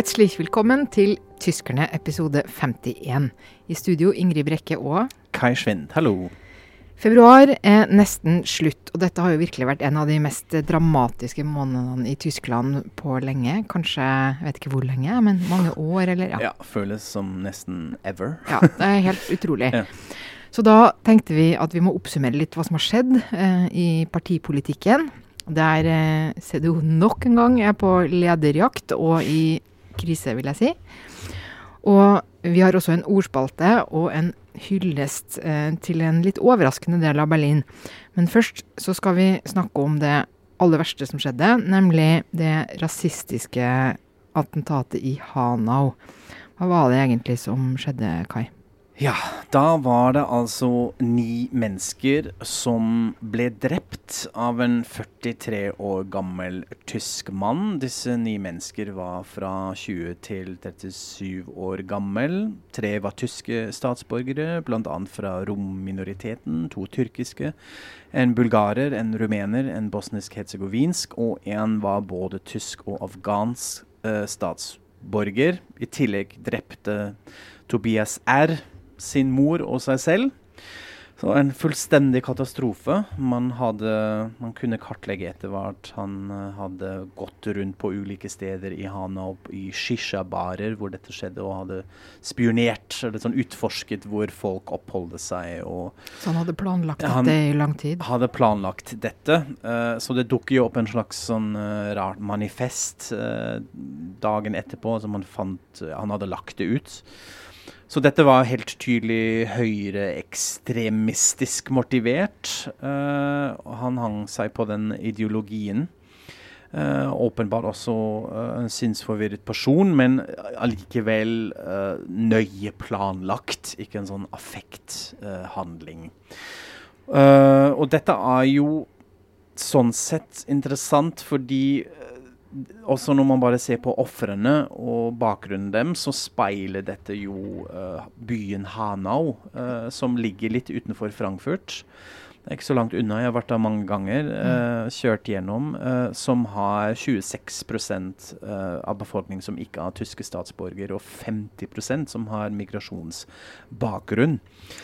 Herzlich willkommen til Tyskerne episode 51. I studio Ingrid Brekke og Kai Schwind, hallo. Februar er nesten slutt, og dette har jo virkelig vært en av de mest dramatiske månedene i Tyskland på lenge. Kanskje, jeg vet ikke hvor lenge, men mange år, eller ja. ja føles som nesten ever. Ja, det er helt utrolig. ja. Så da tenkte vi at vi må oppsummere litt hva som har skjedd eh, i partipolitikken. Der eh, CDO nok en gang er på lederjakt og i krise, vil jeg si. Og vi har også en ordspalte og en hyllest eh, til en litt overraskende del av Berlin. Men først så skal vi snakke om det aller verste som skjedde, nemlig det rasistiske attentatet i Hanau. Hva var det egentlig som skjedde, Kai? Ja, da var det altså ni mennesker som ble drept av en 43 år gammel tysk mann. Disse ni mennesker var fra 20 til 37 år gammel. Tre var tyske statsborgere, bl.a. fra romminoriteten, to tyrkiske. En bulgarer, en rumener, en bosnisk-herzegovinsk, og en var både tysk og afghansk eh, statsborger. I tillegg drepte Tobias R sin mor og seg selv. Så en fullstendig katastrofe. Man, hadde, man kunne kartlegge etter hvert. Han uh, hadde gått rundt på ulike steder i Hanau, i shisha-barer hvor dette skjedde, og hadde spionert, eller sånn utforsket hvor folk oppholdt seg. så han hadde planlagt ja, dette i lang tid? Han hadde planlagt dette. Uh, så det dukker jo opp en slags sånn uh, rart manifest dagen etterpå som han fant Han hadde lagt det ut. Så dette var helt tydelig høyreekstremistisk motivert. Uh, han hang seg på den ideologien. Uh, åpenbart også uh, en sinnsforvirret person, men allikevel uh, nøye planlagt. Ikke en sånn affekthandling. og dette er jo sånn sett interessant fordi også når man bare ser på ofrene og bakgrunnen dem, så speiler dette jo uh, byen Hanau, uh, som ligger litt utenfor Frankfurt. Det er ikke så langt unna. Jeg har vært der mange ganger. Uh, kjørt gjennom. Uh, som har 26 uh, av befolkningen som ikke har tyske statsborger, og 50% som har migrasjonsbakgrunn.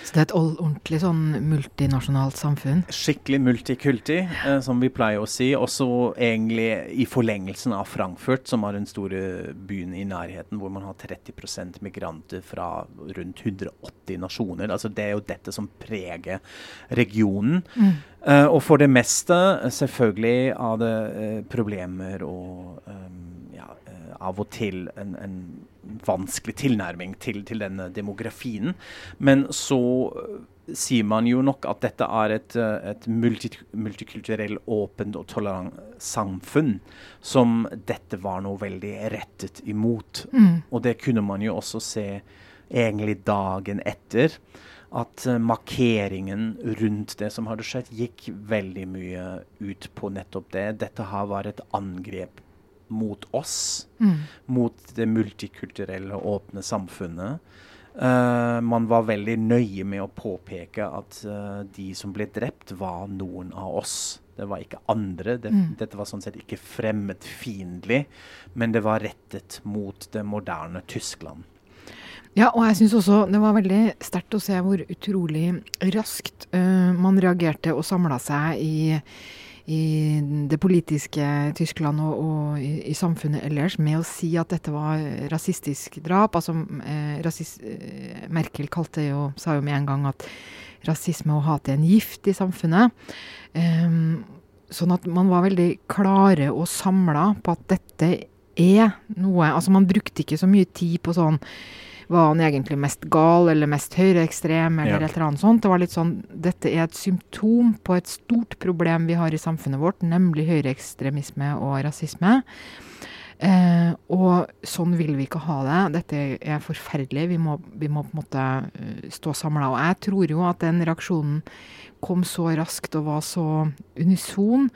Så det er et ordentlig sånn multinasjonalt samfunn? Skikkelig multikulti, som vi pleier å si. Også egentlig i forlengelsen av Frankfurt, som har den store byen i nærheten, hvor man har 30% migranter fra rundt 180 nasjoner. Altså Det er jo dette som preger regionen personen. Mm. Uh, og for det meste selvfølgelig av det uh, problemer og um, ja, uh, av og til en, en vanskelig tilnærming til, til, denne demografien. Men så sier man jo nok at dette er et, et multi, multikulturell, åpent og tolerant samfunn som dette var noe veldig rettet imot. Mm. Og det kunne man jo også se egentlig dagen etter at uh, markeringen rundt det som hadde skjedd, gikk veldig mye ut på nettopp det. Dette har vært et angrep mot oss, mm. mot det multikulturelle, åpne samfunnet. Uh, man var veldig nøye med å påpeke at uh, de som ble drept, var noen av oss. Det var ikke andre. Det, mm. Dette var sånn sett ikke fremmedfiendtlig, men det var rettet mot det moderne Tyskland. Ja, og jeg syns også det var veldig sterkt å se hvor utrolig raskt uh, man reagerte og samla seg i, i, det politiske Tyskland og, og i, i, samfunnet ellers med å si at dette var rasistisk drap. Altså, eh, rasist, eh, Merkel kalte jo, sa jo med en gang at rasisme og hat er en gift i samfunnet. Um, sånn at man var veldig klare og samla på at dette er noe Altså man brukte ikke så mye tid på sånn var han egentlig mest gal eller mest høyreekstrem eller ja. et eller annet sånt. Det var litt sånn Dette er et symptom på et stort problem vi har i samfunnet vårt, nemlig høyreekstremisme og rasisme. Eh, og sånn vil vi ikke ha det. Dette er forferdelig. Vi må, vi må på en måte uh, stå samla. Og jeg tror jo at den reaksjonen kom så raskt og var så unison.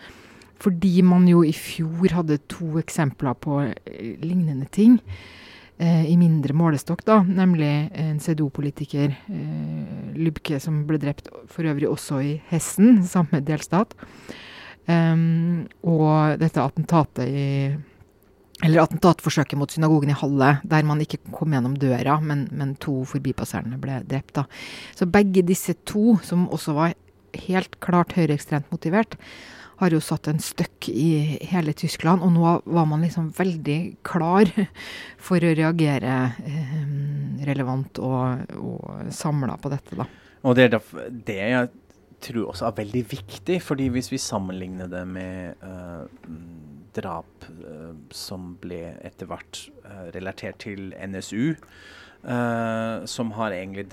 Fordi man jo i fjor hadde to eksempler på uh, lignende ting eh, i mindre målestokk, da, nemlig en CDO-politiker, eh, Lubke, som ble drept for øvrig også i Hessen, samme delstat. Um, og dette attentatet i eller attentatforsøket mot synagogen i Halle, der man ikke kom gjennom døra, men, men to forbipasserende ble drept. Da. Så begge disse to, som også var helt klart høyreekstremt motivert, har jo satt en støkk i hele Tyskland. Og nå var man liksom veldig klar for å reagere eh, relevant og, og samla på dette, da. Og det er det jeg tror også er veldig viktig, fordi hvis vi sammenligner det med uh, drap eh, som ble etter hvert uh, relatert til NSU, som har egentlig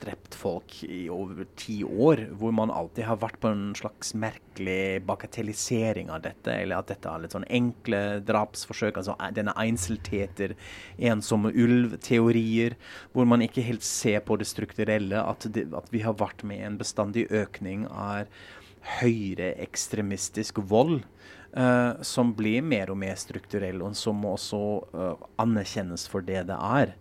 drept folk i over ti år, hvor man alltid har vært på en slags merkelig bagatellisering av dette, eller at dette er litt sånn enkle drapsforsøk, altså denne enseltheter, ensomme ulv-teorier, hvor man ikke helt ser på det strukturelle, at, det, at vi har vært med en bestandig økning av høyreekstremistisk vold. Uh, som blir mer og mer strukturell, og som også uh, anerkjennes for det det er.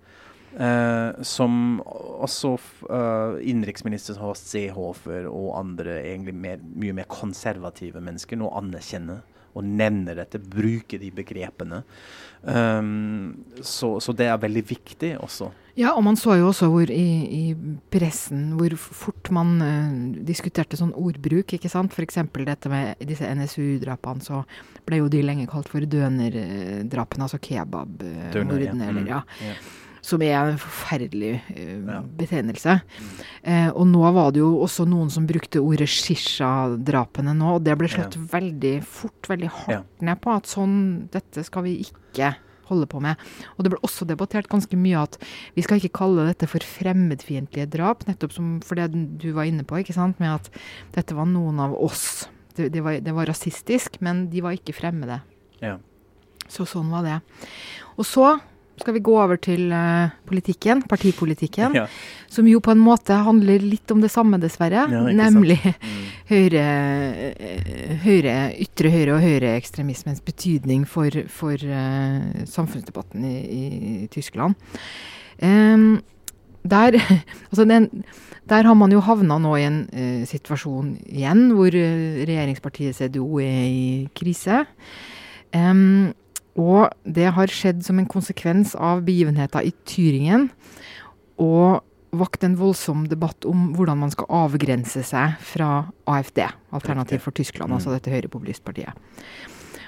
Uh, som også eh, innenriksminister Horst Seehofer og andre egentlig mer, mye mer konservative mennesker nå anerkjenner og nevner dette, bruker de begrepene. Um, så, så, det er veldig viktig også. Ja, og man så jo også hvor i, i pressen hvor fort man uh, diskuterte sånn ordbruk. ikke sant? F.eks. dette med disse NSU-drapene, så ble jo de lenge kalt for dønerdrapene, altså kebabmordene. eller ja. Mm, ja som er en forferdelig uh, ja. betegnelse. Uh, og nå var det jo også noen som brukte ordet shisha-drapene nå, og det ble slått veldig fort, veldig hardt ned på. At sånn, dette skal vi ikke holde på med. Og det ble også debattert ganske mye at vi skal ikke kalle dette for fremmedfiendtlige drap, nettopp som for det du var inne på, ikke sant, med at dette var noen av oss. Det, det, var, det var, rasistisk, men de var ikke fremmede. Ja. Så sånn var det. Og så skal vi gå over til uh, politikken, partipolitikken, ja. som jo på en måte handler litt om det samme, dessverre. Ja, nemlig mm. høyre, uh, høyre, ytre høyre og høyreekstremismens betydning for, for uh, samfunnsdebatten i, i Tyskland. Um, der, altså den, der, har man jo havna nå i en situasjon igjen hvor regjeringspartiet CDO er i krise. Um, og det har skjedd som en konsekvens av begivenheter i Tyringen. Og vakt en voldsom debatt om hvordan man skal avgrense seg fra AFD, Alternativ for Tyskland, altså mm. dette høyrepopulistpartiet.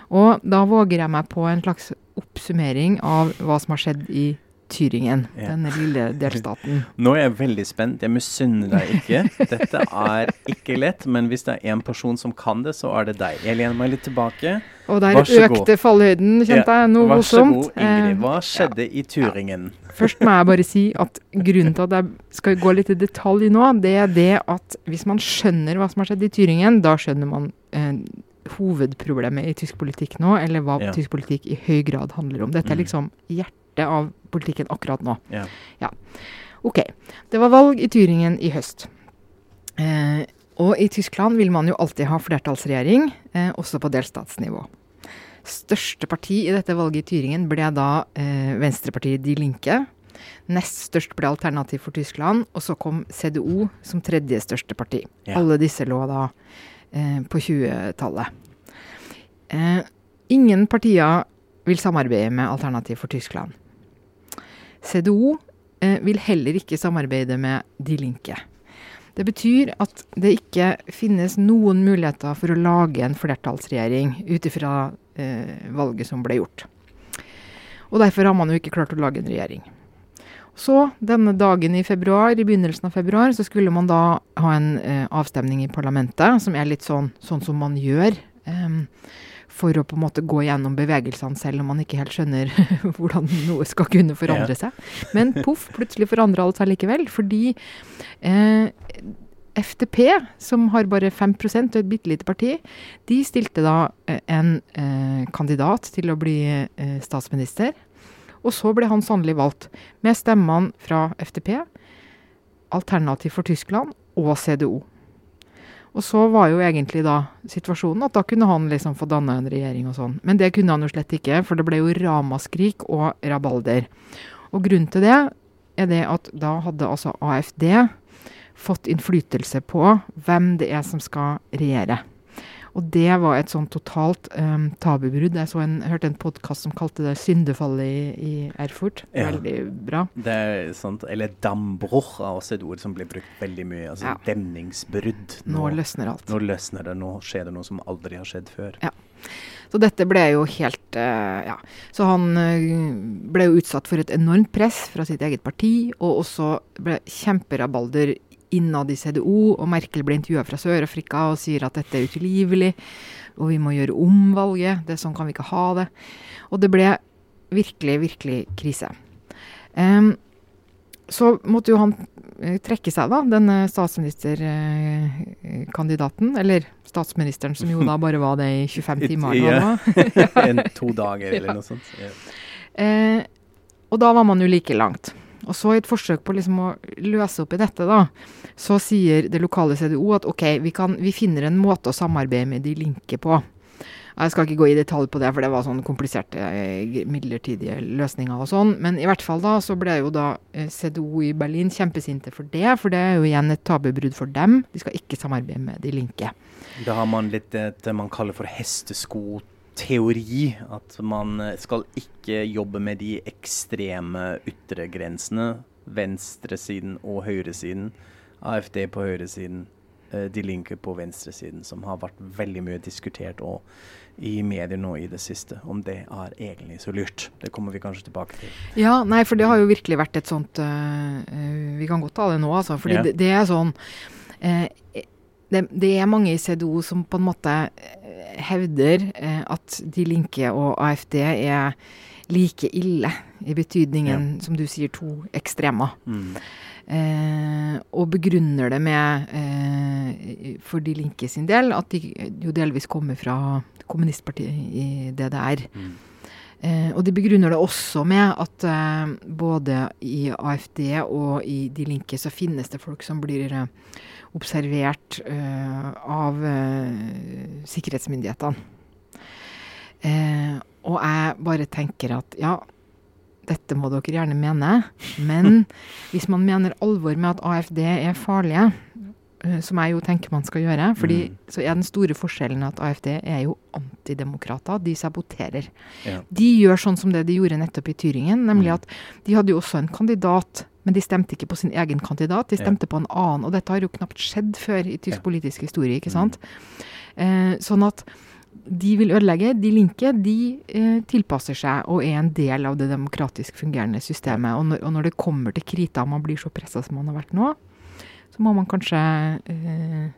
Og da våger jeg meg på en slags oppsummering av hva som har skjedd i Tyringen, ja. denne lille delstaten. Nå er jeg veldig spent. Jeg misunner deg ikke. Dette er ikke lett, men hvis det er én person som kan det, så er det deg. Jeg lener meg litt tilbake. Og der økte fallhøyden, kjente jeg. Noe voldsomt. Vær så god, Ingrid. Eh, Hva skjedde ja. i Tyringen? Først må jeg bare si at grunnen til at jeg skal gå litt i detalj nå, det er det at hvis man skjønner hva som har skjedd i Tyringen, da skjønner man eh, hovedproblemet i tysk politikk nå, eller hva tysk politikk i høy grad handler om. Dette er mm. liksom hjertet av politikken akkurat nå. Ja. ja. OK. Det var valg i Tyringen i høst. Eh, og i Tyskland vil man jo alltid ha flertallsregjering, eh, også på delstatsnivå. Største parti i dette valget i Tyringen ble da eh, Venstrepartiet De Linke. Nest størst ble Alternativ for Tyskland, og så kom CDO som tredje største parti. Ja. Alle disse lå da eh, på 20-tallet. Eh, ingen partier vil samarbeide med Alternativ for Tyskland. CDO eh, vil heller ikke samarbeide med De Linke. Det betyr at det ikke finnes noen muligheter for å lage en flertallsregjering ut ifra eh, valget som ble gjort. Og derfor har man jo ikke klart å lage en regjering. Så denne dagen i februar, i begynnelsen av februar, så skulle man da ha en eh, avstemning i parlamentet, som er litt sånn, sånn som man gjør. Eh, for å på en måte gå gjennom bevegelsene selv om man ikke helt skjønner hvordan noe skal kunne forandre seg. Men poff, plutselig forandra alt seg likevel. Fordi eh, FTP, som har bare 5 og et bitte lite parti, de stilte da eh, en eh, kandidat til å bli eh, statsminister. Og så ble han sannelig valgt, med stemmene fra FTP, Alternativ for Tyskland og CDO. Og så var jo egentlig da situasjonen at da kunne han liksom få danna en regjering og sånn. Men det kunne han jo slett ikke, for det ble jo ramaskrik og rabalder. Og grunnen til det er det at da hadde altså AFD fått innflytelse på hvem det er som skal regjere. Og det var et sånn totalt um, tabubrudd. Jeg så en, hørte en podkast som kalte det 'syndefallet i, i Erfurt'. Ja. Veldig bra. Det er sånt, Eller 'dambruch' er også et ord som blir brukt veldig mye. Altså ja. demningsbrudd. Nå, nå, løsner alt. Nå løsner det. Nå skjer det noe som aldri har skjedd før. Ja. Så dette ble jo helt uh, Ja. Så han uh, ble jo utsatt for et enormt press fra sitt eget parti, og også ble kjemperabalder innad i CDO, og Merkel ble intervjua fra Sør-Afrika og sier at dette er utilgivelig, og vi må gjøre om valget. Det er sånn kan vi ikke ha det. Og det ble virkelig, virkelig krise. Um, så måtte jo han uh, trekke seg, da, denne statsministerkandidaten. Uh, eller statsministeren, som jo da bare var det i 25 timer. Ja. en, to dager, eller ja. noe sånt. Ja. Uh, og da var man jo like langt. Og så i et forsøk på liksom å løse opp i dette, da, så sier det lokale CDO at OK, vi, kan, vi finner en måte å samarbeide med de linke på. Jeg skal ikke gå i detalj på det, for det var sånn kompliserte eh, midlertidige løsninger og sånn. Men i hvert fall da så ble jo da eh, CDO i Berlin kjempesinte for det. For det er jo igjen et tabubrudd for dem. De skal ikke samarbeide med de linke. Da har man litt det man kaller for hestesko teori at man skal ikke jobbe med de ekstreme ytregrensene. Venstresiden og høyresiden. AFD på høyresiden, eh, De Linke på venstresiden, som har vært veldig mye diskutert og i medier nå i det siste, om det er egentlig så lurt. Det kommer vi kanskje tilbake til. Ja, nei, for det har jo virkelig vært et sånt uh, Vi kan godt ta det nå, altså. For yeah. det, det, er sånn uh, det, det, er mange i CDO som på en måte hevder eh, at De Linke og AFD er like ille, i betydningen, ja. som du sier, to ekstremer. Mm. Eh, og begrunner det med, eh, for De Linke sin del, at de jo delvis kommer fra kommunistpartiet i DDR. Mm. Eh, og de begrunner det også med at eh, både i AFD og i De Linke så finnes det folk som blir eh, observert eh, av eh, sikkerhetsmyndighetene. og jeg bare tenker at ja, dette må dere gjerne mene, men hvis man mener alvor med at AFD er farlige, Eh, som jeg jo tenker man skal gjøre. fordi mm. så er den store forskjellen at AFD er jo antidemokrater. De saboterer. Ja. De gjør sånn som det de gjorde nettopp i Tyringen, nemlig mm. at de hadde jo også en kandidat. Men de stemte ikke på sin egen kandidat, de stemte ja. på en annen. Og dette har jo knapt skjedd før i tysk ja. politisk historie, ikke sant. Mm. Eh, sånn at de vil ødelegge. De linke de eh, tilpasser seg og er en del av det demokratisk fungerende systemet. Og når, og når det kommer til krita, og man blir så pressa som man har vært nå, så må man kanskje eh,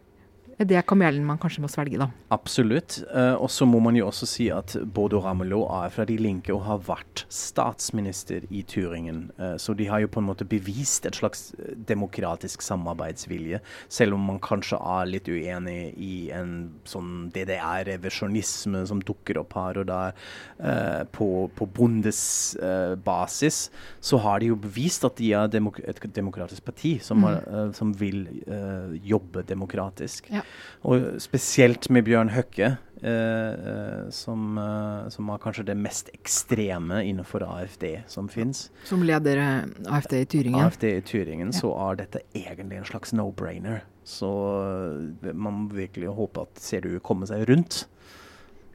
er kamelen man kanskje må svelge, da. Absolutt. Uh, og så må man jo også si at Bodo Ramelow er fra De Linke og har vært statsminister i Turingen. Uh, så de har jo på en måte bevist et slags eh, demokratisk samarbeidsvilje, selv om man kanskje er litt uenig i en sånn DDR-revisjonisme som dukker opp her og der på, på bondesbasis. så har de jo bevist at de er et demokratisk parti som, har, mm. som vil jobbe demokratisk. Ja. Og spesielt med Bjørn Høkke, eh, eh, som, eh, som er kanskje det mest ekstreme innenfor AFD som fins. Som leder eh, AFD i Tyringen? AFD i Tyringen, ja. så er dette egentlig en slags no-brainer. Så eh, man må virkelig håpe at CDU kommer seg rundt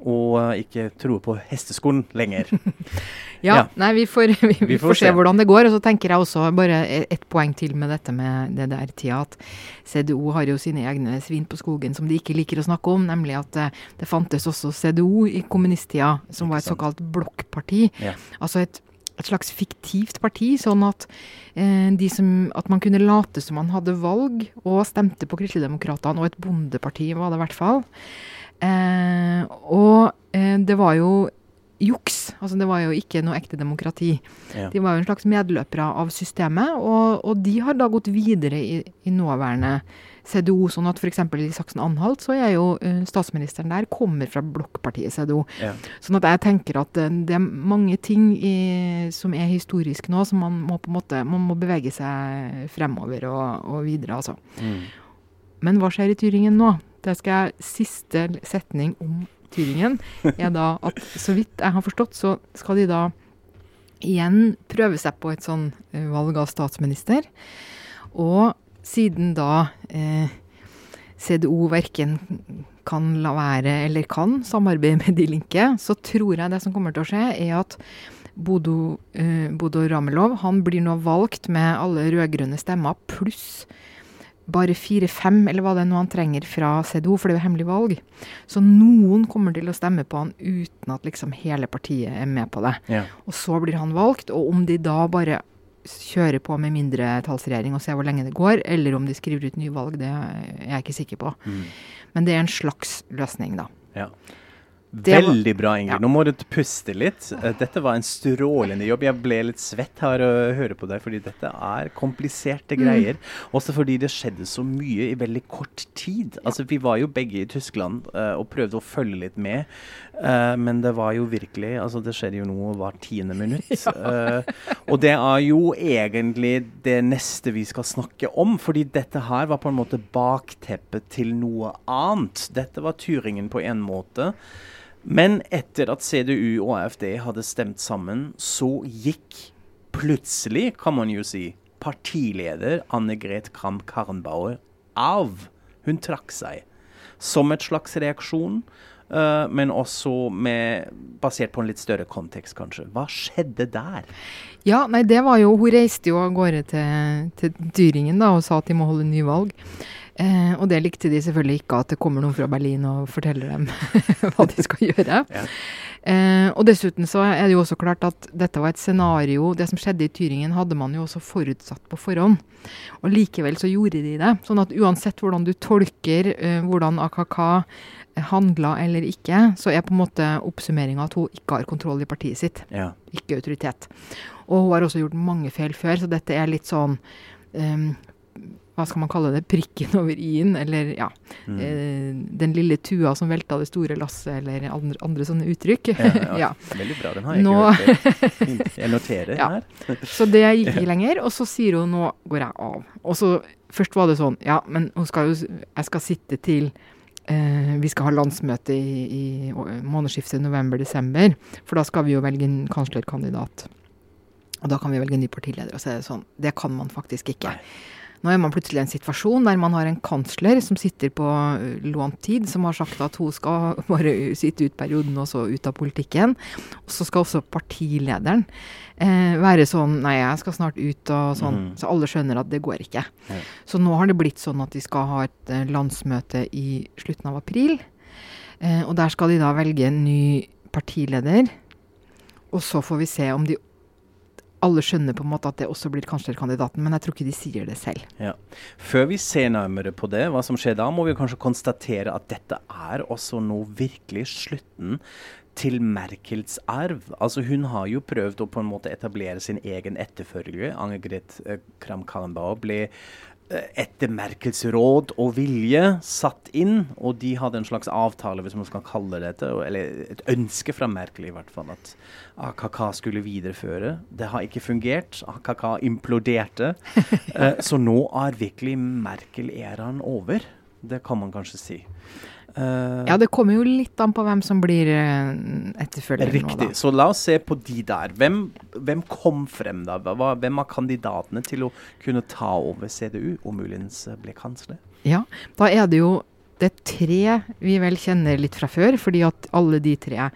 og uh, ikke tror på hesteskolen lenger. ja, ja, nei, vi får, vi, vi, vi får, får se. hvordan det går. Og så tenker jeg også bare ett et poeng til med dette med det der tida, at CDO har jo sine egne svin på skogen som de ikke liker å snakke om, nemlig at uh, det fantes også CDO i kommunisttida, som var et såkalt blokkparti. Ja. Altså et et slags fiktivt parti, sånn at, eh, som, at, man kunne late som man hadde valg og stemte på Kristeligdemokratene og et bondeparti, var det i hvert fall. Eh, og eh, det var jo juks. Altså det var jo ikke noe ekte demokrati. Ja. De var jo en slags medløpere av systemet, og, og de har da gått videre i, i nåværende CDO. Sånn at f.eks. i Saksen-Anhalt så er jo uh, statsministeren der kommer fra blokkpartiet CDO. Ja. Sånn at jeg tenker at uh, det er mange ting i, som er historisk nå, som man må på en måte man må bevege seg fremover og, og videre, altså. Mm. Men hva skjer i Tyringen nå? Det skal jeg, Siste setning om Tyringen er da at så vidt jeg har forstått, så skal de da igjen prøve seg på et sånn eh, valg av statsminister. Og siden da eh, CDO verken kan la være eller kan samarbeide med De Linke, så tror jeg det som kommer til å skje, er at Bodo, eh, Bodo Ramelov han blir nå valgt med alle rød-grønne stemmer, pluss bare fire-fem, eller hva det er nå han trenger fra CDO, for det er jo hemmelig valg. Så noen kommer til å stemme på han uten at liksom hele partiet er med på det. Ja. Og så blir han valgt, og om de da bare kjører på med mindretallsregjering og ser hvor lenge det går, eller om de skriver ut nye valg, det er jeg ikke sikker på. Mm. Men det er en slags løsning, da. Ja. Var- Veldig bra, Ingrid. Ja. Nå må du puste litt. Eh, Dette var en strålende jobb. Jeg ble litt svett her å høre på deg, fordi dette er kompliserte Mm. greier. Også fordi det skjedde så mye i veldig kort tid. Altså, Vi var jo begge i Tyskland eh, og prøvde å følge litt med, eh, men det var jo virkelig altså Det skjedde jo noe hvert tiende minutt. Eh, og det er jo egentlig det neste vi skal snakke om, fordi dette her var på en måte bakteppet til noe annet. Dette var Turingen på en måte. Men etter at CDU og AFD hadde stemt sammen, så gikk plutselig, kan man jo si, partileder Anne-Gret Kramp-Karrenbauer av. Hun trakk seg. Som et slags reaksjon, eh, men også med, basert på en litt større kontekst, kanskje. Hva skjedde der? Ja, nei, det var jo Hun reiste jo av gårde til, til Dyringen da, og sa at de må holde nyvalg. Eh, og det likte de selvfølgelig ikke, at det kommer noen fra Berlin og forteller dem hva de skal gjøre. Ja. Eh, og dessuten så er det jo også klart at dette var et scenario Det som skjedde i Tyringen, hadde man jo også forutsatt på forhånd. Og likevel så gjorde de det. Sånn at uansett hvordan du tolker hvordan AKK handla eller ikke, så er på en måte oppsummeringa at hun ikke har kontroll i partiet sitt Ja. ikke autoritet. Og hun har også gjort mange feil før, så dette er litt sånn um, Hva skal man kalle det? Prikken over i-en, eller ja. Mm. eh, den lille tua som velta det store lasset, eller andre, andre sånne uttrykk. Ja, ja. ja. Veldig bra. Den har jeg Nå- ikke hørt. Jeg noterer Ja. her. Så det gikk ikke lenger, og så sier hun 'nå går jeg av'. Og så Først var det sånn Ja, men hun skal jo, jeg skal sitte til vi skal ha landsmøte i, i månedsskiftet november-desember, for da skal vi jo velge en kanslerkandidat. Og da kan vi velge en ny partileder. Og så er det sånn Det kan man faktisk ikke. Nei. Nå er man plutselig i en situasjon der man har en kansler som sitter på ø, lånt tid, som har sagt at hun skal bare sitte ut perioden og så ut av politikken. Og så skal også partilederen eh, være sånn Nei, jeg skal snart ut og sånn. Mm. Så alle skjønner at det går ikke. Ja. Så nå har det blitt sånn at de skal ha et eh, landsmøte i slutten av april. Eh, og der skal de da velge en ny partileder. Og så får vi se om de alle skjønner på en måte at det også blir kanslerkandidaten, men jeg tror ikke de sier det selv. Ja. Før vi ser nærmere på det, hva som skjer da, må vi kanskje konstatere at dette er også nå virkelig slutten til Merkels arv. Altså Hun har jo prøvd å på en måte etablere sin egen etterfølger. Anne-Gret eh, Kram-Karrenbauer ble etter Merkels råd og vilje satt inn, og de hadde en slags avtale, hvis man skal kalle det det, eller et ønske fra Merkel i hvert fall, at AKK skulle videreføre. Det har ikke fungert. AKK imploderte. Eh, så nå er virkelig Merkel-æraen over. Det kan man kanskje si. Eh, Ja, det kommer jo litt an på hvem som blir eh, etterfølger nå, Riktig. da. Så la oss se på de der. Hvem, hvem kom frem, da? Hva, hvem av kandidatene til å kunne ta over CDU og muligens eh, bli kansler? Ja, da er det jo det er tre vi vel kjenner litt fra før, fordi at alle de tre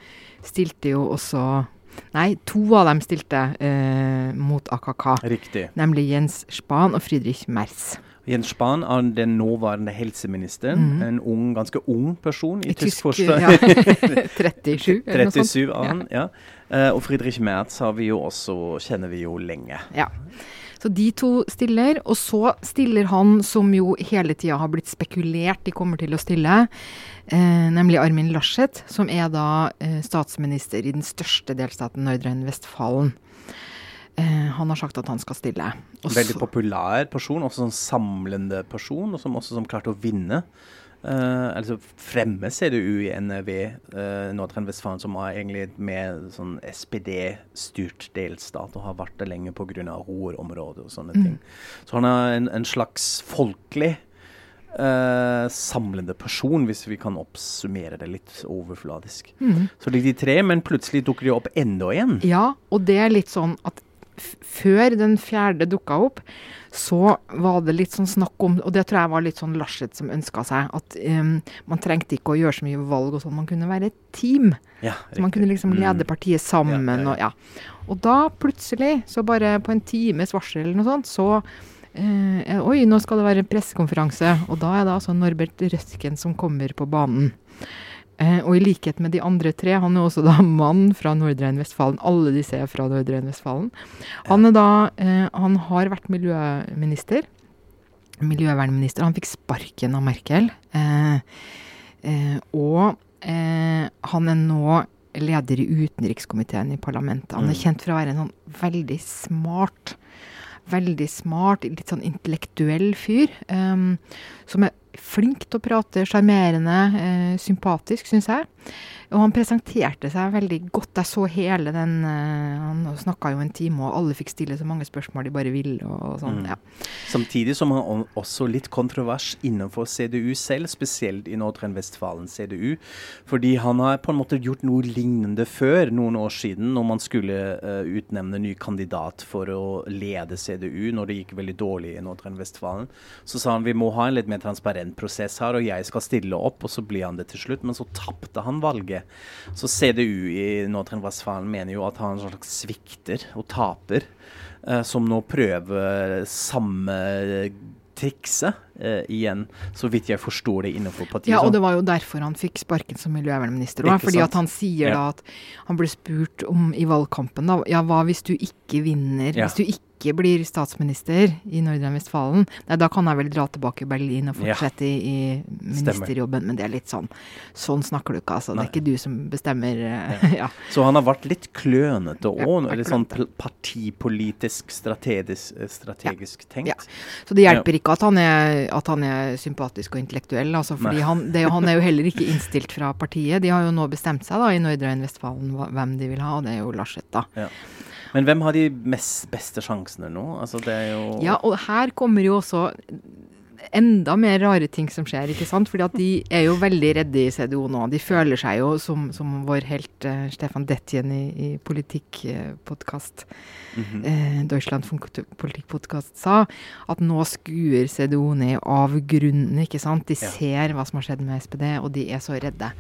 stilte jo også Nei, to av dem stilte eh, mot AKK, Riktig. nemlig Jens Spahn og Friedrich Merz. Jens Spahn er den nåværende helseministeren. Mm. En ung, ganske ung person i, I tysk tysk, forstand. ja. 37, eller noe sånt. 37 er han, ja. Eh, og Friedrich Merz har vi jo også, kjenner vi jo lenge. Ja. Så de to stiller, og så stiller han som jo hele tida har blitt spekulert de kommer til å stille, eh, nemlig Armin Laschet, som er da eh, statsminister i den største delstaten Nordrhein-Vestfalen. Eh, han har sagt at han skal stille. Også, Veldig populær person, også sånn samlende person, og som også som klarte å vinne. Uh, altså fremme CDU i NRV, uh, Nordrhein-Westfalen, som er egentlig med sånn SPD-styrt delstat, og har vært det lenge pga. roerområdet og sånne Mm. ting. Så han er en, en slags folkelig uh, samlende person, hvis vi kan oppsummere det litt overfladisk. Mm. Så det er de tre, men plutselig dukker det opp enda en. Ja, og det er litt sånn at før den fjerde dukka opp, så var det litt sånn snakk om Og det tror jeg var litt sånn Larseth som ønska seg. At um, man trengte ikke å gjøre så mye valg og sånn. Man kunne være et team. Ja, så man kunne liksom lede mm. partiet sammen. Ja, ja, og, ja. og da plutselig, så bare på en times varsel eller noe sånt, så uh, Oi, nå skal det være pressekonferanse. Og da er det altså Norbert Røsken som kommer på banen. Eh, og i likhet med de andre tre, han er også da mann fra Nordre Rhein-Vestfalen. Alle disse er fra Nordre Rhein-Vestfalen. Han, eh, han har vært miljøminister. Miljøvernminister. Han fikk sparken av Merkel. Eh, eh og eh, han er nå leder i utenrikskomiteen i parlamentet. Han er mm. kjent for å være en sånn veldig smart veldig smart, litt sånn intellektuell fyr. Um, som er flink til å prate, sjarmerende, eh, sympatisk, syns jeg. Og han presenterte seg veldig godt. Jeg så hele den uh, Han snakka jo en time, og alle fikk stille så mange spørsmål de bare ville. og sånn, mm. ja. Samtidig som han også litt kontrovers innenfor CDU selv, spesielt i Nordrhein-Westfalen CDU. Fordi han har på en måte gjort noe lignende før, noen år siden, når man skulle uh, utnevne ny kandidat for å lede CDU, når det gikk veldig dårlig i Nordrhein-Westfalen. Så sa han vi må ha en litt mer transparent prosess her, og jeg skal stille opp, og så blir han det til slutt. Men så tapte han valget. Så CDU i Nordrhein-Westfalen mener jo at han slags svikter og taper, eh, som nå prøver samme trikset eh, igjen, så vidt jeg forstår det innenfor partiet. Ja, og det var jo derfor han fikk sparken som miljøvernminister. Også, fordi at han sier ja. da at han ble spurt om i valgkampen da, ja hva hvis du ikke vinner, ja. hvis du ikke ikke blir statsminister i Nordrhein-Vestfalen, da kan jeg vel dra tilbake i Berlin og fortsette ja. i, i ministerjobben. Men det er litt sånn Sånn snakker du ikke, altså. Nei. Det er ikke du som bestemmer. Eh, ja. ja. Så han har vært litt klønete òg? litt sånn partipolitisk, strategisk, eh, strategisk tenkt? Så det hjelper ikke at han, er, at han er sympatisk og intellektuell, altså. fordi han, det, han, er jo heller ikke innstilt fra partiet. De har jo nå bestemt seg da i Nordrhein-Vestfalen hvem de vil ha, og det er jo Larseth, da. Men hvem har de mest, beste sjansene nå? Altså, det er jo Ja, og her kommer jo også enda mer rare ting som skjer, ikke sant? Fordi at de er jo veldig redde i CDO nå. De føler seg jo som, som vår helt uh, Stefan Detjen i, i politikkpodkast, mm -hmm. uh, Deutschland politikkpodkast, sa, at nå skuer CDO ned av grunnen, ikke sant? De ser hva som har skjedd med SPD, og de er så redde.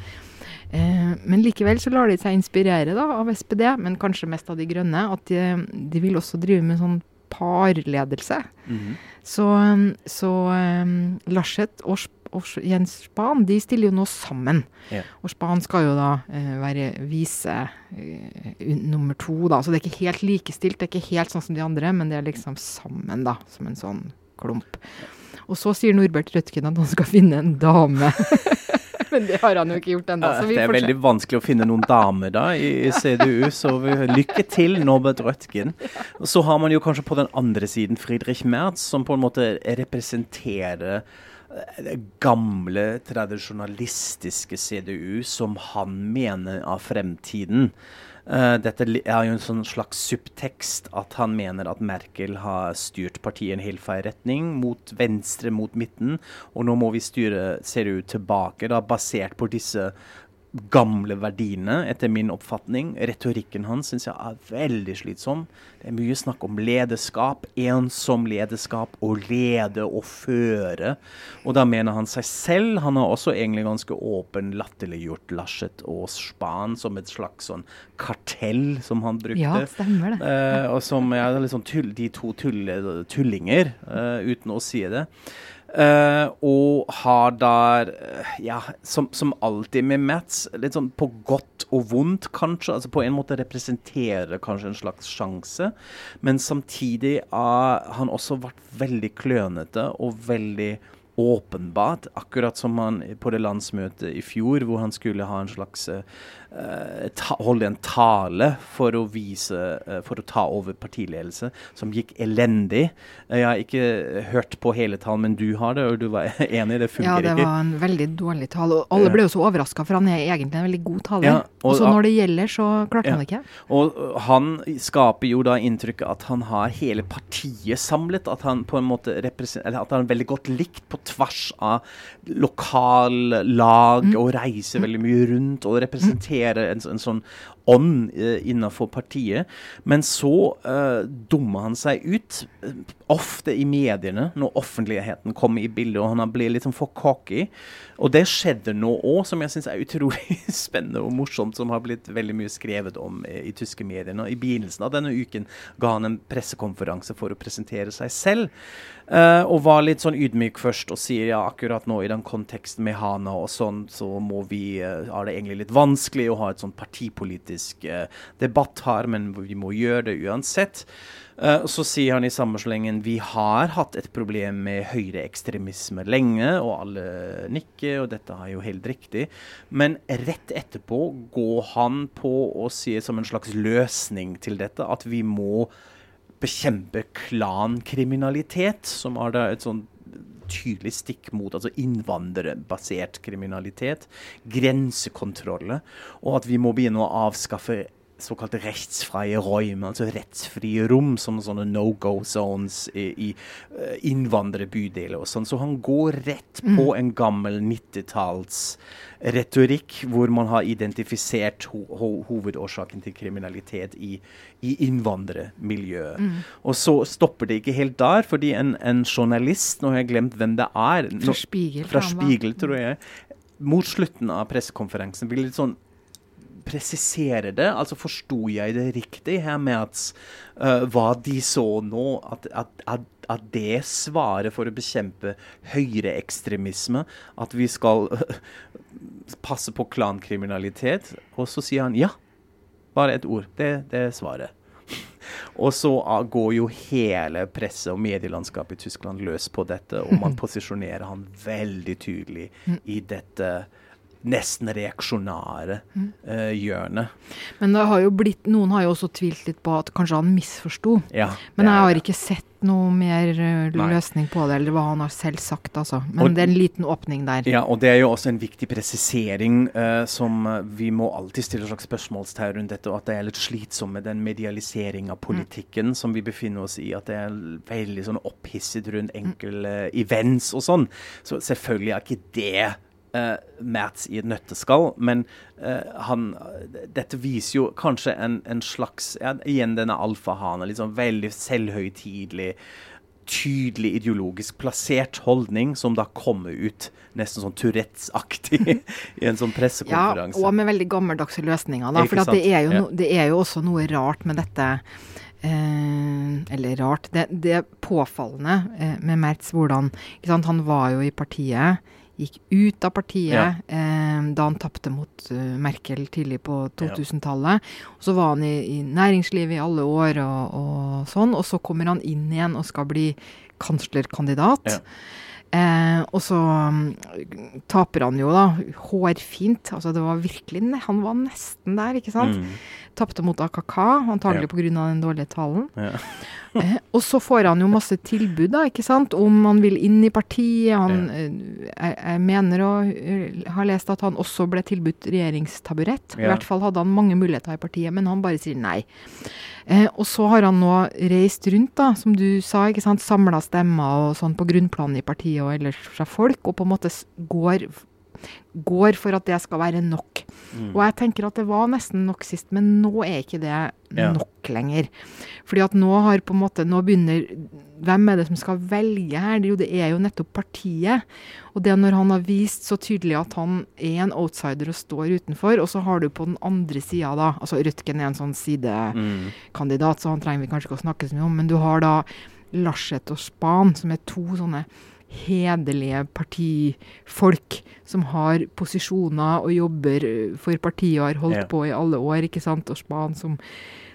Eh, men likevel så lar de seg inspirere da, av SPD, men kanskje mest av De grønne. At de, de vil også drive med sånn parledelse. Mm -hmm. Så, så um, Laschet og, og, Jens Spahn de stiller jo nå sammen. Yeah. Og Spahn skal jo da uh, være vise uh, nummer to, da. Så det er ikke helt likestilt. Det er ikke helt sånn som de andre, men det er liksom sammen, da. Som en sånn klump. Og så sier Norbert Rødtgen at han skal finne en dame. Men det har han jo ikke gjort ennå. Det er veldig vanskelig å finne noen damer da i CDU, så lykke til, Norbert Rødtgen. Så har man jo kanskje på den andre siden Friedrich Merz, som på en måte representerer eh, det gamle, tradisjonalistiske CDU som han mener av fremtiden. Uh, dette er jo en sånn slags subtekst at han mener at Merkel har styrt partiet i en helt feil retning, mot venstre, mot midten. Og nå må vi styre, ser det ut, tilbake, da, basert på disse gamle verdiene, etter min oppfatning. Retorikken hans syns jeg er veldig slitsom. Det er mye snakk om lederskap, ensom lederskap, å lede og føre. Og da mener han seg selv. Han har også egentlig ganske åpen latterliggjort Laschet og Spahn som et slags sånn kartell, som han brukte. Ja, stemmer det. Eh, og som er liksom tull, de to tull, tullinger, eh, uten å si det. Uh, og har der, uh, ja, som, som, alltid med Mats, litt sånn på godt og vondt, kanskje. Altså på en måte representerer kanskje en slags sjanse. Men samtidig har han også vært veldig klønete og veldig åpenbart, akkurat som han på det landsmøtet i fjor, hvor han skulle ha en slags uh, ta, holde en tale for å vise uh, For å ta over partiledelse, som gikk elendig. Jeg har ikke hørt på hele talen, men du har det, og du var enig? Det funker ikke? Ja, det var en veldig dårlig tale. Og alle ble jo så overraska, for han er egentlig en veldig god taler. Ja, og så når det gjelder, så klarte ja. han det ikke. Og han skaper jo da inntrykket at han har hele partiet samlet. At han på en måte eller at han er veldig godt likt på tvers av lokallag mm. og reiser veldig mye rundt og representerer en, en sånn ånd uh, innenfor partiet. Men så uh, dummer han seg ut, uh, ofte i mediene, når offentligheten kommer i bildet, og han blir litt sånn for cocky. Og det skjedde nå òg, som jeg syns er utrolig spennende og morsomt, som har blitt veldig mye skrevet om i, i tyske medier. Og I begynnelsen av denne uken ga han en pressekonferanse for å presentere seg selv. Uh, og var litt sånn ydmyk først og sier ja, akkurat nå i den konteksten med Hana og sånn, så må vi, uh, er det egentlig litt vanskelig å ha et sånn partipolitisk uh, debatt her, men vi må gjøre det uansett. Uh, så sier han i samme slengen vi har hatt et problem med høyreekstremisme lenge, og alle nikker, og dette er jo helt riktig. Men rett etterpå går han på å si som en slags løsning til dette at vi må bekjempe klankriminalitet, som er da et sånn tydelig stikk mot altså innvandrerbasert kriminalitet, grensekontroller, og at vi må begynne å avskaffe såkalte rettsfrie rom, altså rettsfrie rom, som sånne no go zones i, i uh, innvandrerbydeler og sånn. Så han går rett på mm. en gammel 90-tallsretorikk hvor man har identifisert ho ho hovedårsaken til kriminalitet i, i innvandrermiljøet. Mm. Og så stopper det ikke helt der, fordi en, en journalist, nå har jeg glemt hvem det er Fra Spiegel, fra Spiegel tror jeg, mot slutten av pressekonferansen blir litt sånn presisere det. Altså Forsto jeg det riktig her med at uh, hva de så nå, at, at, at, at, det svaret for å bekjempe høyreekstremisme, at vi skal uh, passe på klankriminalitet? Og så sier han ja. Bare et ord. Det, det er svaret. Og så uh, går jo hele presse- og medielandskapet i Tyskland løs på dette, og man posisjonerer han veldig tydelig i dette nesten reaksjonære uh, hjørnet. Men har jo blitt, noen har jo også tvilt litt på at kanskje han misforsto. Ja, Men jeg har ikke sett noe mer løsning løsning på det, eller hva han har selv sagt, altså. Men og, det er en liten åpning der. Ja, og det er jo også en viktig presisering uh, som vi må alltid stille et slags spørsmålstegn rundt dette, og at det er litt slitsomt med den medialisering av politikken mm. som vi befinner oss i. At det er veldig sånn opphisset rundt enkle mm. events og sånn. Så selvfølgelig er ikke det uh, Mats i et nøtteskall, men uh, han Dette viser jo kanskje en, en slags ja, Igjen denne alfahanen. Liksom veldig selvhøytidelig, tydelig ideologisk plassert holdning som da kommer ut nesten sånn Tourettes-aktig i en sånn pressekonferanse. Ja, og med veldig gammeldagse løsninger. da, For det er, no, det, er jo også noe rart med dette. Eh, eller rart. Det, det er påfallende eh, med Mertz hvordan Han var jo i partiet gikk ut av partiet ja. eh, da han tapte mot uh, Merkel tidlig på 2000-tallet. Og Så var han i, i, næringslivet i alle år og, og, sånn, og så kommer han inn igjen og skal bli kanslerkandidat. Ja. Eh, og så um, taper han jo, da. Hårfint. Altså, det var virkelig Han var nesten der, ikke sant? Mm. Tapte mot AKK, antagelig ja. pga. den dårlige talen. Ja. eh, og så får han jo masse tilbud, da, ikke sant, om han vil inn i partiet. Han ja. eh, jeg, jeg, mener å uh, ha lest at han også ble tilbudt regjeringstaburett. I hvert fall hadde han mange muligheter i partiet, men han bare sier nei. Eh, og så har han nå reist rundt, da, som du sa, ikke sant, samla stemmer og sånn på grunnplanet i partiet og ellers fra folk, og på en måte går, går for at det skal være nok. Mm. Og jeg tenker at det var nesten nok sist, men nå er ikke det ja. nok lenger. Fordi at nå har på en måte, nå begynner Hvem er det som skal velge her? Jo, det er jo nettopp partiet. Og det når han har vist så tydelig at han er en outsider og står utenfor, og så har du på den andre sida da altså Rødtgen er en sånn sidekandidat, mm. så han trenger vi kanskje ikke å snakke så mye om, men du har da Laschet og Span, som er to sånne hederlige partifolk som har posisjoner og jobber for partiet og har holdt ja. på i alle år. ikke sant, Og Span som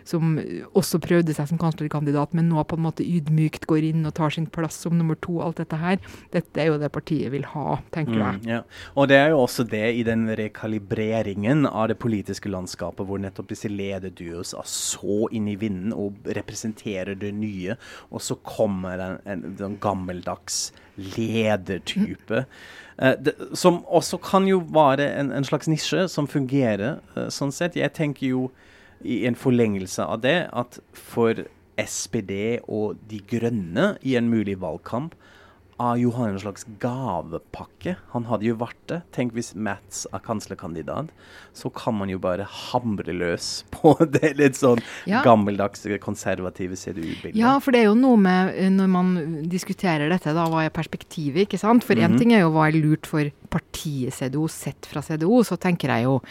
som også prøvde seg som kanslerkandidat, men nå på en måte ydmykt går inn og tar sin plass som nummer to. Alt dette her. Dette er jo det partiet vil ha, tenker jeg. Mm, ja. Og det er jo også det i den rekalibreringen av det politiske landskapet, hvor nettopp disse lederduos er så inn i vinden og representerer det nye, og så kommer en, en, en gammeldags ledertype. Uh, det, som også kan jo være en, en slags nisje som fungerer uh, sånn sett. Jeg tenker jo i en forlengelse av det at for SPD og De Grønne i en mulig valgkamp av Johan en slags gavepakke. Han hadde jo vært det. Tenk hvis Mats er kanslerkandidat, så kan man jo bare hamre løs på det litt sånn Ja. gammeldags, konservative CDU-bildet. Ja, for det er jo noe med eh, når man diskuterer dette, da, hva er perspektivet, ikke sant? For én Mhm. ting er jo hva er lurt for partiet CDO sett fra CDO, så tenker jeg jo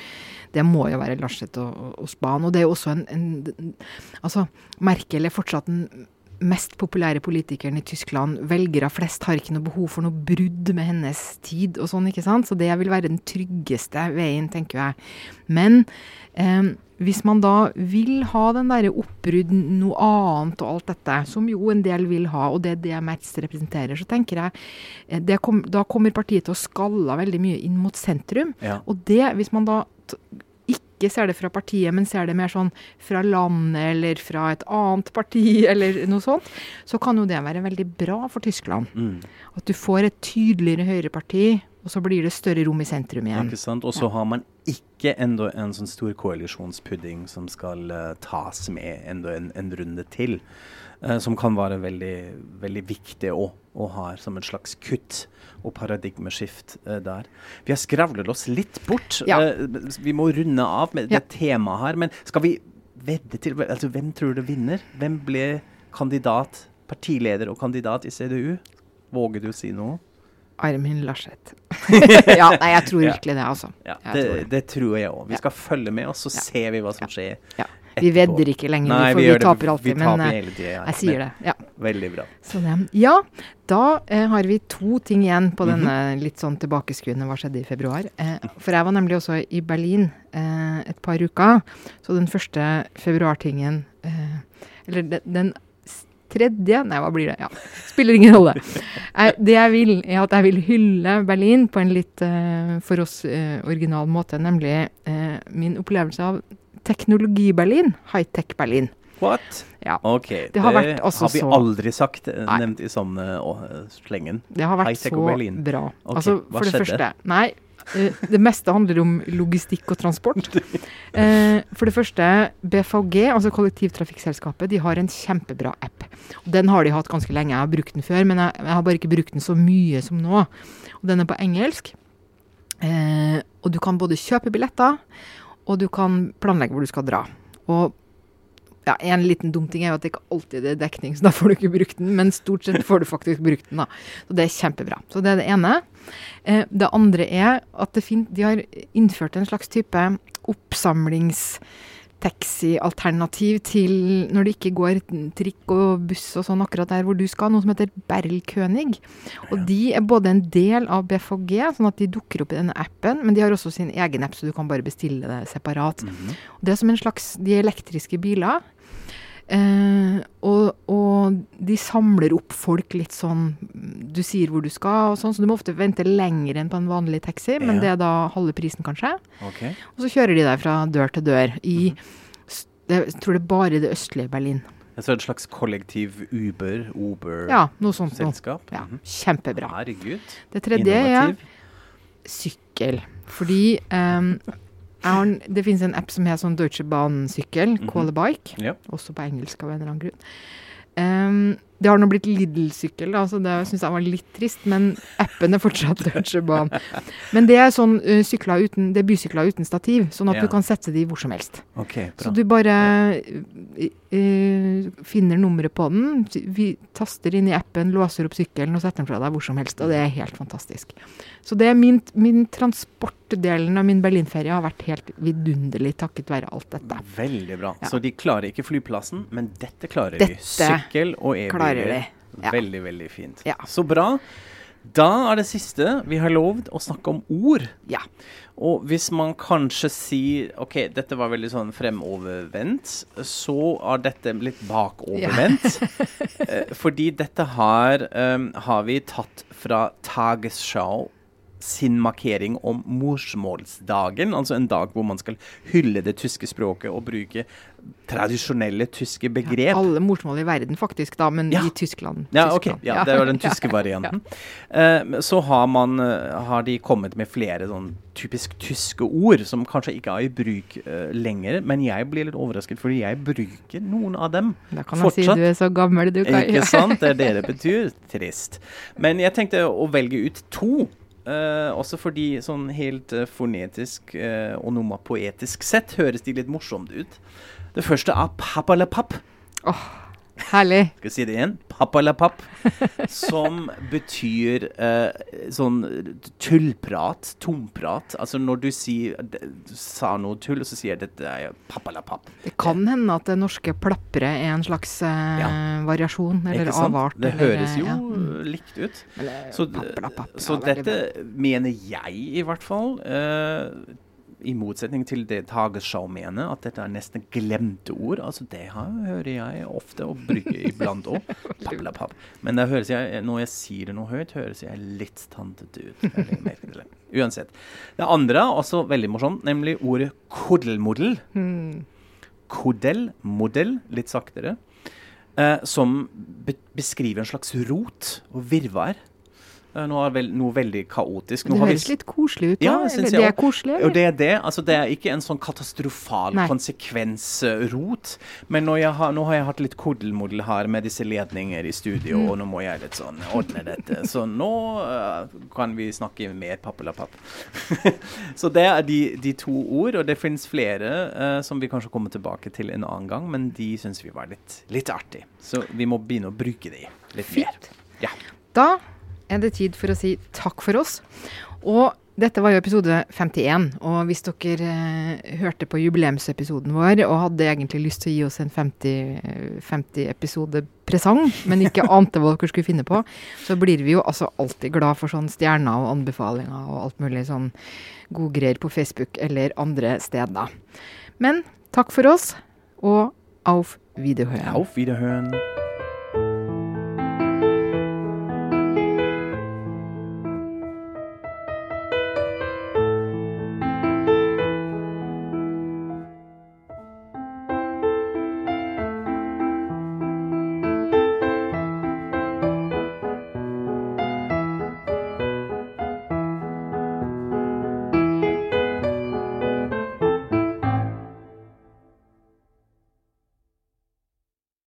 det må jo være Larseth og, og, Span. Og det er jo også en, en Altså, Merkel er fortsatt den mest populære politikeren i Tyskland. Velgere flest har ikke noe behov for noe brudd med hennes tid og sånn, ikke sant. Så det vil være den tryggeste veien, tenker jeg. Men eh, hvis man da vil ha den derre oppbrudd, noe annet og alt dette, som jo en del vil ha, og det er det Merz representerer, så tenker jeg eh, det kom, da kommer partiet til å skalle veldig mye inn mot sentrum. Ja. Og det, hvis man da ikke ser det fra partiet, men ser det mer sånn fra landet eller fra et annet parti eller noe sånt, så kan jo det være veldig bra for Tyskland. Mm. At du får et tydeligere høyreparti, og så blir det større rom i sentrum igjen. Ikke sant? Og så har man ikke enda en sånn stor koalisjonspudding som skal uh, tas med enda en, en runde til. Eh, som kan være veldig, veldig viktig å, å ha som en slags kutt og paradigmeskift eh, der. Vi har skravlet oss litt bort. Ja. Eh, vi må runde av med Ja. det temaet her. Men skal vi vedde til altså, Hvem tror du vinner? Hvem ble kandidat, partileder og kandidat i CDU? Våger du å si noe? Armin Laschet. ja, nei, jeg tror Ja. virkelig det, altså. Ja, det, tror det. tror jeg òg. Vi Ja. skal følge med, og så Ja. ser vi hva som skjer. Vi vedder ikke lenger, Nei, for vi, det. taper alltid. Vi taper men hele tiden, ja. jeg sier det. Ja. Veldig bra. Det. Ja, da eh, har vi to ting igjen på denne litt sånn tilbakeskuende hva skjedde i februar. Eh, for jeg var nemlig også i Berlin eh, et par uker. Så den første februartingen eh, Eller den, den tredje Nei, hva blir det? Ja, spiller ingen rolle. Eh, det jeg vil, er at jeg vil hylle Berlin på en litt eh, for oss eh, original måte. Nemlig eh, min opplevelse av Teknologi-Berlin. High-tech-Berlin. What? Ja. OK. Det har altså har vi aldri sagt, eh, Nei. nevnt i sånn slengen. Det har vært så Berlin. bra. Okay, altså, hva det skjedde? første Nei, eh, det meste handler om logistikk og transport. For det første, BVG, altså kollektivtrafikkselskapet, de har en kjempebra app. Den har de hatt ganske lenge. Jeg har brukt den før, men jeg, jeg har bare ikke brukt den så mye som nå. Og Den er på engelsk. Og du kan både kjøpe billetter, og du kan planlegge hvor du skal dra. Og ja, En liten dum ting er jo at det ikke alltid er dekning, så da får du ikke brukt den. Men stort sett får du faktisk brukt den. da. Så det er kjempebra. Så det er det ene. Eh, det andre er at det de har innført en slags type oppsamlingstaxi-alternativ til når det ikke går trikk og buss og sånn akkurat der hvor du skal, noe som heter Berlkönig. Og de er både en del av BFG, sånn at de dukker opp i denne appen, men de har også sin egen app, så du kan bare bestille det separat. Mhm. Det er som en slags De elektriske biler. Eh, og, og de samler opp folk litt sånn Du sier hvor du skal, og sånn, så du må ofte vente lenger enn på en vanlig taxi, men Ja. det er da halve prisen, kanskje. Okay. Og så kjører de deg fra dør til dør i det, Jeg tror det er bare det østlige Berlin. Så et slags kollektiv Uber, Uber-selskap? Ja, noe sånt noe. Ja, Mhm. kjempebra. Herregud. Det tredje er sykkel. Fordi har, en- det finnes en app som heter sånn Deutsche Bahn-sykkel, Mhm. Call a Bike. Ja. Også på engelsk av en eller annen grunn. Um, det har nå blitt Lidl-sykkel, så det syns jeg var litt trist. Men appen er fortsatt Deutsche Bahn. Men det er sånn uh, uten, det er bysykler uten stativ, sånn at Ja. du kan sette de hvor som helst. OK, Så du bare uh, finner nummeret på den, vi taster inn i appen, låser opp sykkelen og setter den fra deg hvor som helst. Og det er helt fantastisk. Så det er min, min transportdelen av min Berlinferie har vært helt vidunderlig takket være alt dette. Veldig bra. Ja. Så de klarer ikke flyplassen, men dette klarer Dette de. Sykkel og klarer e-biler. de. Ja. Veldig, veldig fint. Ja. Så bra. Da er det siste vi har lovd å snakke om ord. Ja. Og hvis man kanskje sier OK, dette var veldig sånn fremovervendt, så er dette litt bakovervendt. Ja. fordi dette her um, har vi tatt fra Tagesschau sin markering om morsmålsdagen, altså en dag hvor man skal hylle det tyske språket og bruke tradisjonelle tyske begrep. Ja, alle morsmål i verden, faktisk, da, men Ja. i Tyskland. Ja, Tyskland. ok. Ja, det var den tyske varianten. Eh, så har, man, eh, har de kommet med flere sånn typisk tyske ord som kanskje ikke er i bruk uh, lenger, men jeg blir litt overrasket, fordi jeg bruker noen av dem. Da kan jeg si du er så gammel, du, Kai. Ikke sant? Det er det det betyr. Trist. Men jeg tenkte å velge ut to. Eh, også fordi sånn helt uh, fonetisk uh, og poetisk sett høres de litt morsomt ut. Det første er pappalapapp. Herlig. Skal jeg si det igjen? Pappalapapp. Som betyr eh, sånn tullprat, tomprat. Altså når du sier du sa noe tull, og så sier jeg dette er pappalapapp. Det kan hende at det norske plapre er en slags eh, Ja. variasjon, eller avart. Det eller, høres jo ja. Likt ut. Eller Så, pappalapapp, så ja, dette mener jeg i hvert fall, eh, i motsetning til det Tagesschau mener, at dette er nesten glemte ord. Altså Det her hører jeg ofte og bruker iblant òg. Men det høres jeg, når jeg sier det noe høyt, høres jeg litt tantete ut. Uansett. Det andre er også veldig morsomt, nemlig ordet koddelmodell. Hmm. Litt saktere, eh, som be beskriver en slags rot og virvar. Eh, nå er vel, noe veldig kaotisk. Nå Det har vi høres litt koselig ut. Ja, det er også. koselig, og eller? det er det. Altså, det er ikke en sånn katastrofal Nei. konsekvensrot. Men har, nå har jeg hatt litt koddelmodell her med disse ledninger i studio, Mm. og nå må jeg litt sånn ordne dette. Så nå uh, kan vi snakke mer pappelapapp. så det er de, de to ord, og det finnes flere uh, som vi kanskje kommer tilbake til en annen gang, men de syns vi var litt, litt artig. Så vi må begynne å bruke de litt mer. Ja. Da er det tid for å si takk for oss. Og dette var jo episode 51, og hvis dere eh, hørte på jubileumsepisoden vår og hadde egentlig lyst til å gi oss en 50, 50 episode presang, men ikke ante hva dere skulle finne på, så blir vi jo altså alltid glad for sånn stjerner og anbefalinger og alt mulig sånn godgreier på Facebook eller andre steder. Men takk for oss, og auf Wiederhören. Auf Wiederhören.